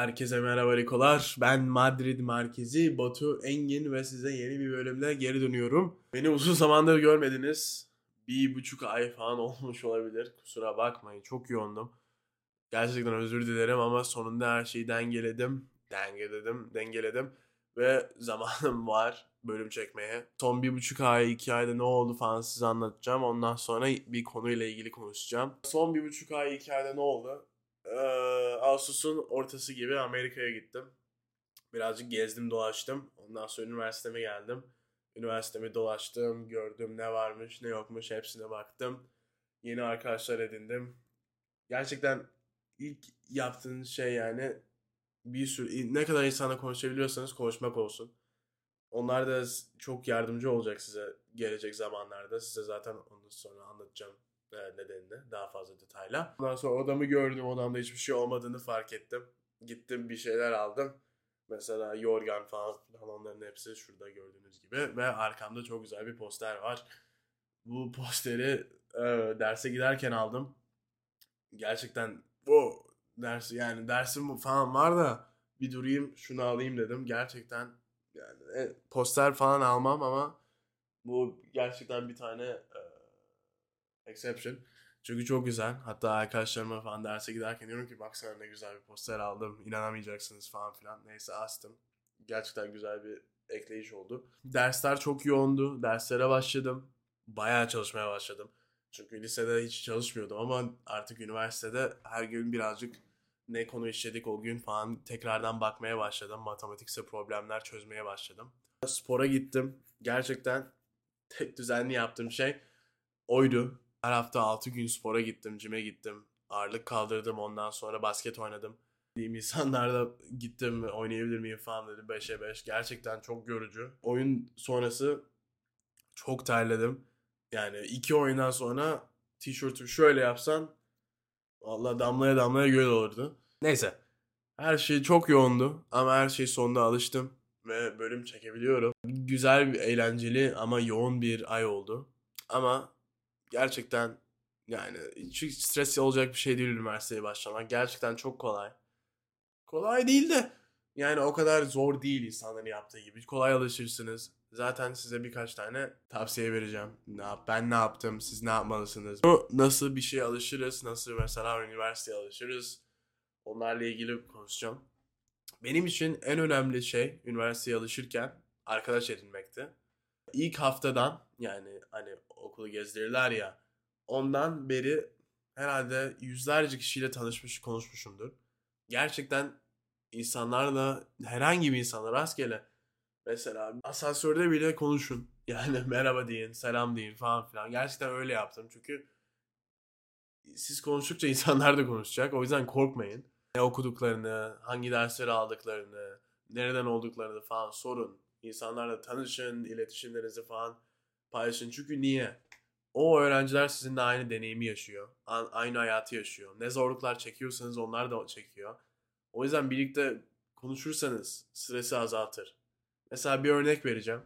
Herkese merhaba Rikolar. Ben Madrid merkezi Batu Engin ve size yeni bir bölümde geri dönüyorum. Beni uzun zamandır görmediniz. Bir buçuk ay falan olmuş olabilir. Kusura bakmayın çok yoğundum. Gerçekten özür dilerim ama sonunda her şeyi dengeledim. Dengeledim, dengeledim. Ve zamanım var bölüm çekmeye. Son bir buçuk ay, iki ayda ne oldu falan size anlatacağım. Ondan sonra bir konuyla ilgili konuşacağım. Son bir buçuk ay, iki ayda ne oldu? Ee, Ağustos'un ortası gibi Amerika'ya gittim. Birazcık gezdim dolaştım. Ondan sonra üniversiteme geldim. Üniversitemi dolaştım, gördüm ne varmış ne yokmuş hepsine baktım. Yeni arkadaşlar edindim. Gerçekten ilk yaptığın şey yani bir sürü ne kadar insana konuşabiliyorsanız konuşmak olsun. Onlar da çok yardımcı olacak size gelecek zamanlarda. Size zaten onu sonra anlatacağım e, nedenini daha fazla detayla. Ondan sonra odamı gördüm. Odamda hiçbir şey olmadığını fark ettim. Gittim bir şeyler aldım. Mesela yorgan falan filan onların hepsi şurada gördüğünüz gibi. Ve arkamda çok güzel bir poster var. Bu posteri e, derse giderken aldım. Gerçekten bu dersi yani dersim falan var da bir durayım şunu alayım dedim. Gerçekten yani e, poster falan almam ama bu gerçekten bir tane e, exception. Çünkü çok güzel. Hatta arkadaşlarıma falan derse giderken diyorum ki baksana ne güzel bir poster aldım. İnanamayacaksınız falan filan. Neyse astım. Gerçekten güzel bir ekleyiş oldu. Dersler çok yoğundu. Derslere başladım. Bayağı çalışmaya başladım. Çünkü lisede hiç çalışmıyordum ama artık üniversitede her gün birazcık ne konu işledik o gün falan tekrardan bakmaya başladım. Matematiksel problemler çözmeye başladım. Spora gittim. Gerçekten tek düzenli yaptığım şey oydu. Her hafta 6 gün spora gittim, cime gittim. Ağırlık kaldırdım ondan sonra basket oynadım. Diyeyim insanlarla gittim oynayabilir miyim falan dedim 5'e 5. Gerçekten çok görücü. Oyun sonrası çok terledim. Yani iki oyundan sonra tişörtümü şöyle yapsan Valla damlaya damlaya göl olurdu. Neyse. Her şey çok yoğundu ama her şey sonunda alıştım ve bölüm çekebiliyorum. Güzel, eğlenceli ama yoğun bir ay oldu. Ama gerçekten yani hiç stres olacak bir şey değil üniversiteye başlamak. Gerçekten çok kolay. Kolay değil de yani o kadar zor değil insanların yaptığı gibi. Kolay alışırsınız. Zaten size birkaç tane tavsiye vereceğim. Ne yap, ben ne yaptım, siz ne yapmalısınız? Nasıl bir şey alışırız, nasıl mesela üniversiteye alışırız? Onlarla ilgili konuşacağım. Benim için en önemli şey üniversiteye alışırken arkadaş edinmekti. İlk haftadan yani hani okulu gezdirirler ya ondan beri herhalde yüzlerce kişiyle tanışmış konuşmuşumdur. Gerçekten insanlarla herhangi bir insanla rastgele mesela asansörde bile konuşun. Yani merhaba deyin, selam deyin falan filan. Gerçekten öyle yaptım çünkü siz konuştukça insanlar da konuşacak. O yüzden korkmayın. Ne okuduklarını, hangi dersleri aldıklarını, nereden olduklarını falan sorun. İnsanlarla tanışın, iletişimlerinizi falan paylaşın. Çünkü niye? O öğrenciler sizinle aynı deneyimi yaşıyor. Aynı hayatı yaşıyor. Ne zorluklar çekiyorsanız onlar da çekiyor. O yüzden birlikte konuşursanız stresi azaltır. Mesela bir örnek vereceğim.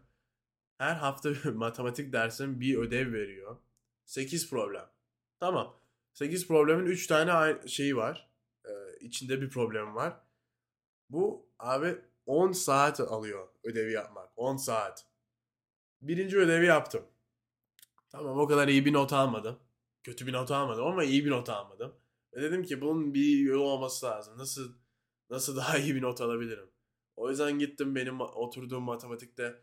Her hafta matematik dersim bir ödev veriyor. 8 problem. Tamam. 8 problemin 3 tane şeyi var. Ee, içinde bir problem var. Bu abi 10 saat alıyor ödevi yapmak. 10 saat. Birinci ödevi yaptım. Tamam o kadar iyi bir not almadım. Kötü bir not almadım ama iyi bir not almadım. Ve dedim ki bunun bir yolu olması lazım. Nasıl nasıl daha iyi bir not alabilirim? O yüzden gittim benim oturduğum matematikte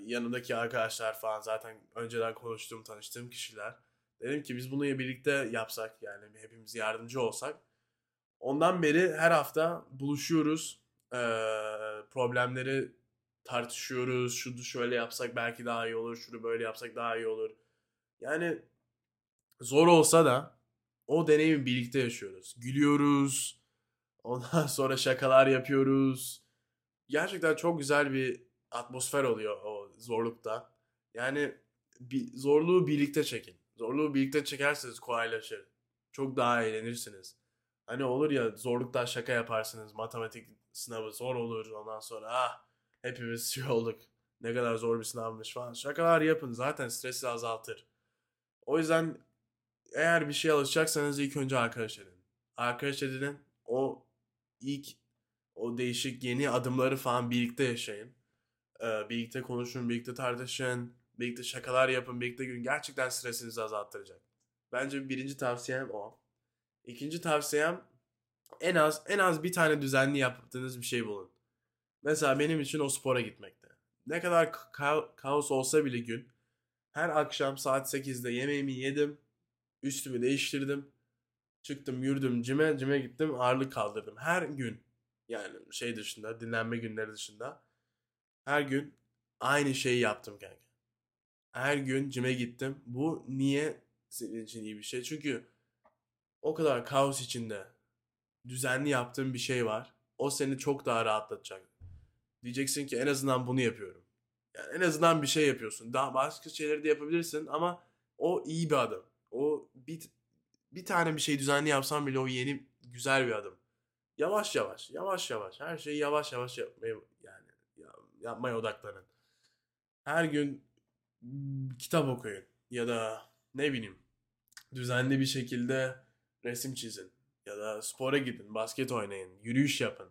yanındaki arkadaşlar falan zaten önceden konuştuğum, tanıştığım kişiler. Dedim ki biz bunu birlikte yapsak yani hepimiz yardımcı olsak. Ondan beri her hafta buluşuyoruz. Ee, problemleri tartışıyoruz. Şunu şöyle yapsak belki daha iyi olur. Şunu böyle yapsak daha iyi olur. Yani zor olsa da o deneyimi birlikte yaşıyoruz. Gülüyoruz. Ondan sonra şakalar yapıyoruz. Gerçekten çok güzel bir atmosfer oluyor o zorlukta. Yani bir, zorluğu birlikte çekin. Zorluğu birlikte çekerseniz kolaylaşır. Çok daha eğlenirsiniz. Hani olur ya zorluktan şaka yaparsınız. Matematik sınavı zor olur. Ondan sonra ah hepimiz şey olduk. Ne kadar zor bir sınavmış falan. Şakalar yapın. Zaten stresi azaltır. O yüzden eğer bir şey alışacaksanız ilk önce arkadaş edin. Arkadaş edinin o ilk O değişik yeni adımları falan birlikte yaşayın. Ee, birlikte konuşun, birlikte tartışın, birlikte şakalar yapın, birlikte gün gerçekten stresinizi azalttıracak. Bence birinci tavsiyem o. İkinci tavsiyem en az en az bir tane düzenli yaptığınız bir şey bulun. Mesela benim için o spora gitmekte. Ne kadar ka- kaos olsa bile gün her akşam saat 8'de yemeğimi yedim, üstümü değiştirdim, çıktım yürüdüm cime, cime gittim ağırlık kaldırdım. Her gün yani şey dışında dinlenme günleri dışında her gün aynı şeyi yaptım kanka. Her gün cime gittim. Bu niye senin için iyi bir şey? Çünkü o kadar kaos içinde düzenli yaptığın bir şey var. O seni çok daha rahatlatacak. Diyeceksin ki en azından bunu yapıyorum. Yani en azından bir şey yapıyorsun. Daha başka şeyleri de yapabilirsin ama o iyi bir adım. O bir, bir tane bir şey düzenli yapsan bile o yeni güzel bir adım. Yavaş yavaş, yavaş yavaş. Her şeyi yavaş yavaş yapmaya yani yapmaya odaklanın. Her gün kitap okuyun ya da ne bileyim düzenli bir şekilde resim çizin ya da spora gidin, basket oynayın, yürüyüş yapın.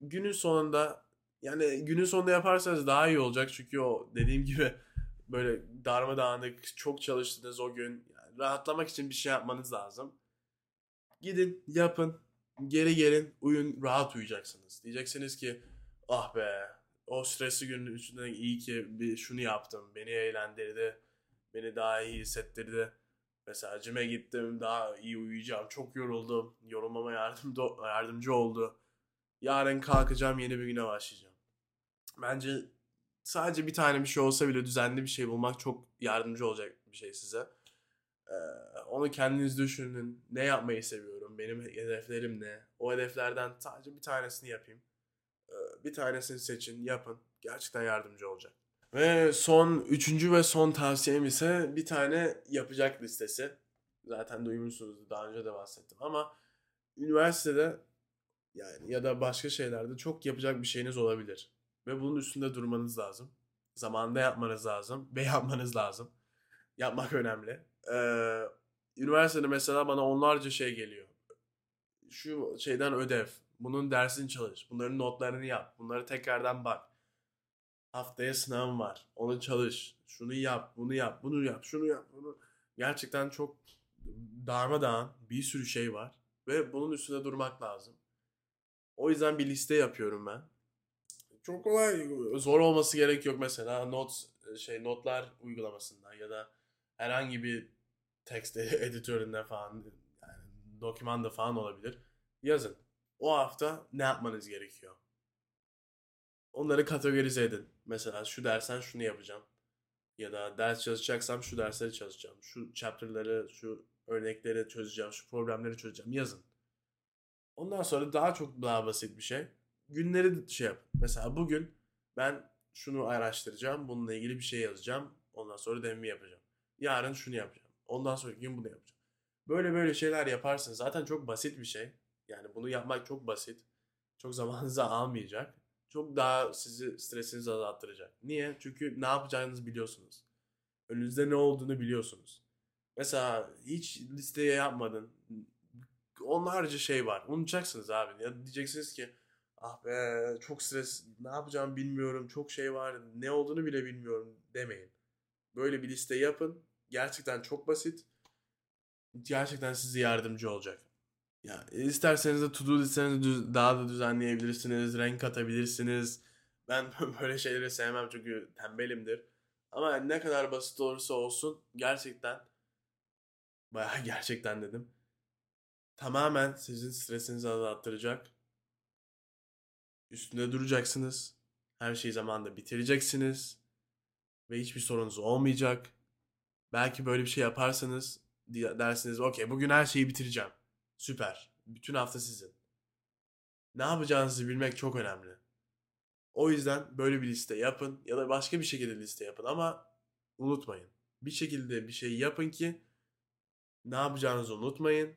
Günün sonunda yani günün sonunda yaparsanız daha iyi olacak çünkü o dediğim gibi böyle darmadağınık çok çalıştınız o gün yani rahatlamak için bir şey yapmanız lazım. Gidin yapın geri gelin uyun rahat uyuyacaksınız. Diyeceksiniz ki ah be o stresli günün üstünde iyi ki bir şunu yaptım beni eğlendirdi beni daha iyi hissettirdi. Mesela cime gittim daha iyi uyuyacağım çok yoruldum yorulmama yardım yardımcı oldu. Yarın kalkacağım yeni bir güne başlayacağım. Bence sadece bir tane bir şey olsa bile düzenli bir şey bulmak çok yardımcı olacak bir şey size. Ee, onu kendiniz düşünün. Ne yapmayı seviyorum? Benim hedeflerim ne? O hedeflerden sadece bir tanesini yapayım. Ee, bir tanesini seçin, yapın. Gerçekten yardımcı olacak. Ve son, üçüncü ve son tavsiyem ise bir tane yapacak listesi. Zaten duymuşsunuz daha önce de bahsettim ama üniversitede yani ya da başka şeylerde çok yapacak bir şeyiniz olabilir. Ve bunun üstünde durmanız lazım. Zamanında yapmanız lazım ve yapmanız lazım. Yapmak önemli. Ee, üniversitede mesela bana onlarca şey geliyor. Şu şeyden ödev, bunun dersini çalış, bunların notlarını yap, bunları tekrardan bak. Haftaya sınavım var, onu çalış, şunu yap, bunu yap, bunu yap, şunu yap, bunu. Gerçekten çok darmadağın bir sürü şey var ve bunun üstünde durmak lazım. O yüzden bir liste yapıyorum ben. Çok kolay, zor olması gerek yok mesela not şey notlar uygulamasında ya da herhangi bir text editöründe falan yani dokümanda falan olabilir. Yazın. O hafta ne yapmanız gerekiyor? Onları kategorize edin. Mesela şu dersen şunu yapacağım. Ya da ders çalışacaksam şu dersleri çalışacağım. Şu chapter'ları, şu örnekleri çözeceğim. Şu problemleri çözeceğim. Yazın. Ondan sonra daha çok daha basit bir şey. Günleri şey yap. Mesela bugün ben şunu araştıracağım. Bununla ilgili bir şey yazacağım. Ondan sonra demimi yapacağım. Yarın şunu yapacağım. Ondan sonraki gün bunu yapacağım. Böyle böyle şeyler yaparsın. Zaten çok basit bir şey. Yani bunu yapmak çok basit. Çok zamanınızı almayacak. Çok daha sizi stresinizi azalttıracak. Niye? Çünkü ne yapacağınızı biliyorsunuz. Önünüzde ne olduğunu biliyorsunuz. Mesela hiç listeye yapmadın. Onlarca şey var. Unutacaksınız abi. Ya diyeceksiniz ki ah be çok stres ne yapacağım bilmiyorum. Çok şey var. Ne olduğunu bile bilmiyorum demeyin. Böyle bir liste yapın. Gerçekten çok basit. Gerçekten size yardımcı olacak. Ya isterseniz de to-do listenizi daha da düzenleyebilirsiniz, renk katabilirsiniz. Ben böyle şeyleri sevmem çünkü tembelimdir. Ama ne kadar basit olursa olsun gerçekten bayağı gerçekten dedim. Tamamen sizin stresinizi azalttıracak. Üstünde duracaksınız. Her şeyi zamanında bitireceksiniz. Ve hiçbir sorunuz olmayacak. Belki böyle bir şey yaparsanız dersiniz okey bugün her şeyi bitireceğim. Süper. Bütün hafta sizin. Ne yapacağınızı bilmek çok önemli. O yüzden böyle bir liste yapın ya da başka bir şekilde liste yapın ama unutmayın. Bir şekilde bir şey yapın ki ne yapacağınızı unutmayın.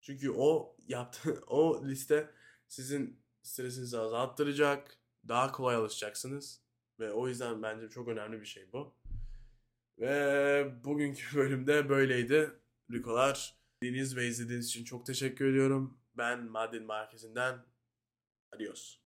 Çünkü o yaptı o liste sizin stresinizi azalttıracak. Daha kolay alışacaksınız. Ve o yüzden bence çok önemli bir şey bu. Ve bugünkü bölümde böyleydi. Rikolar. Dinlediğiniz ve izlediğiniz için çok teşekkür ediyorum. Ben Madrid Merkezi'nden Adios.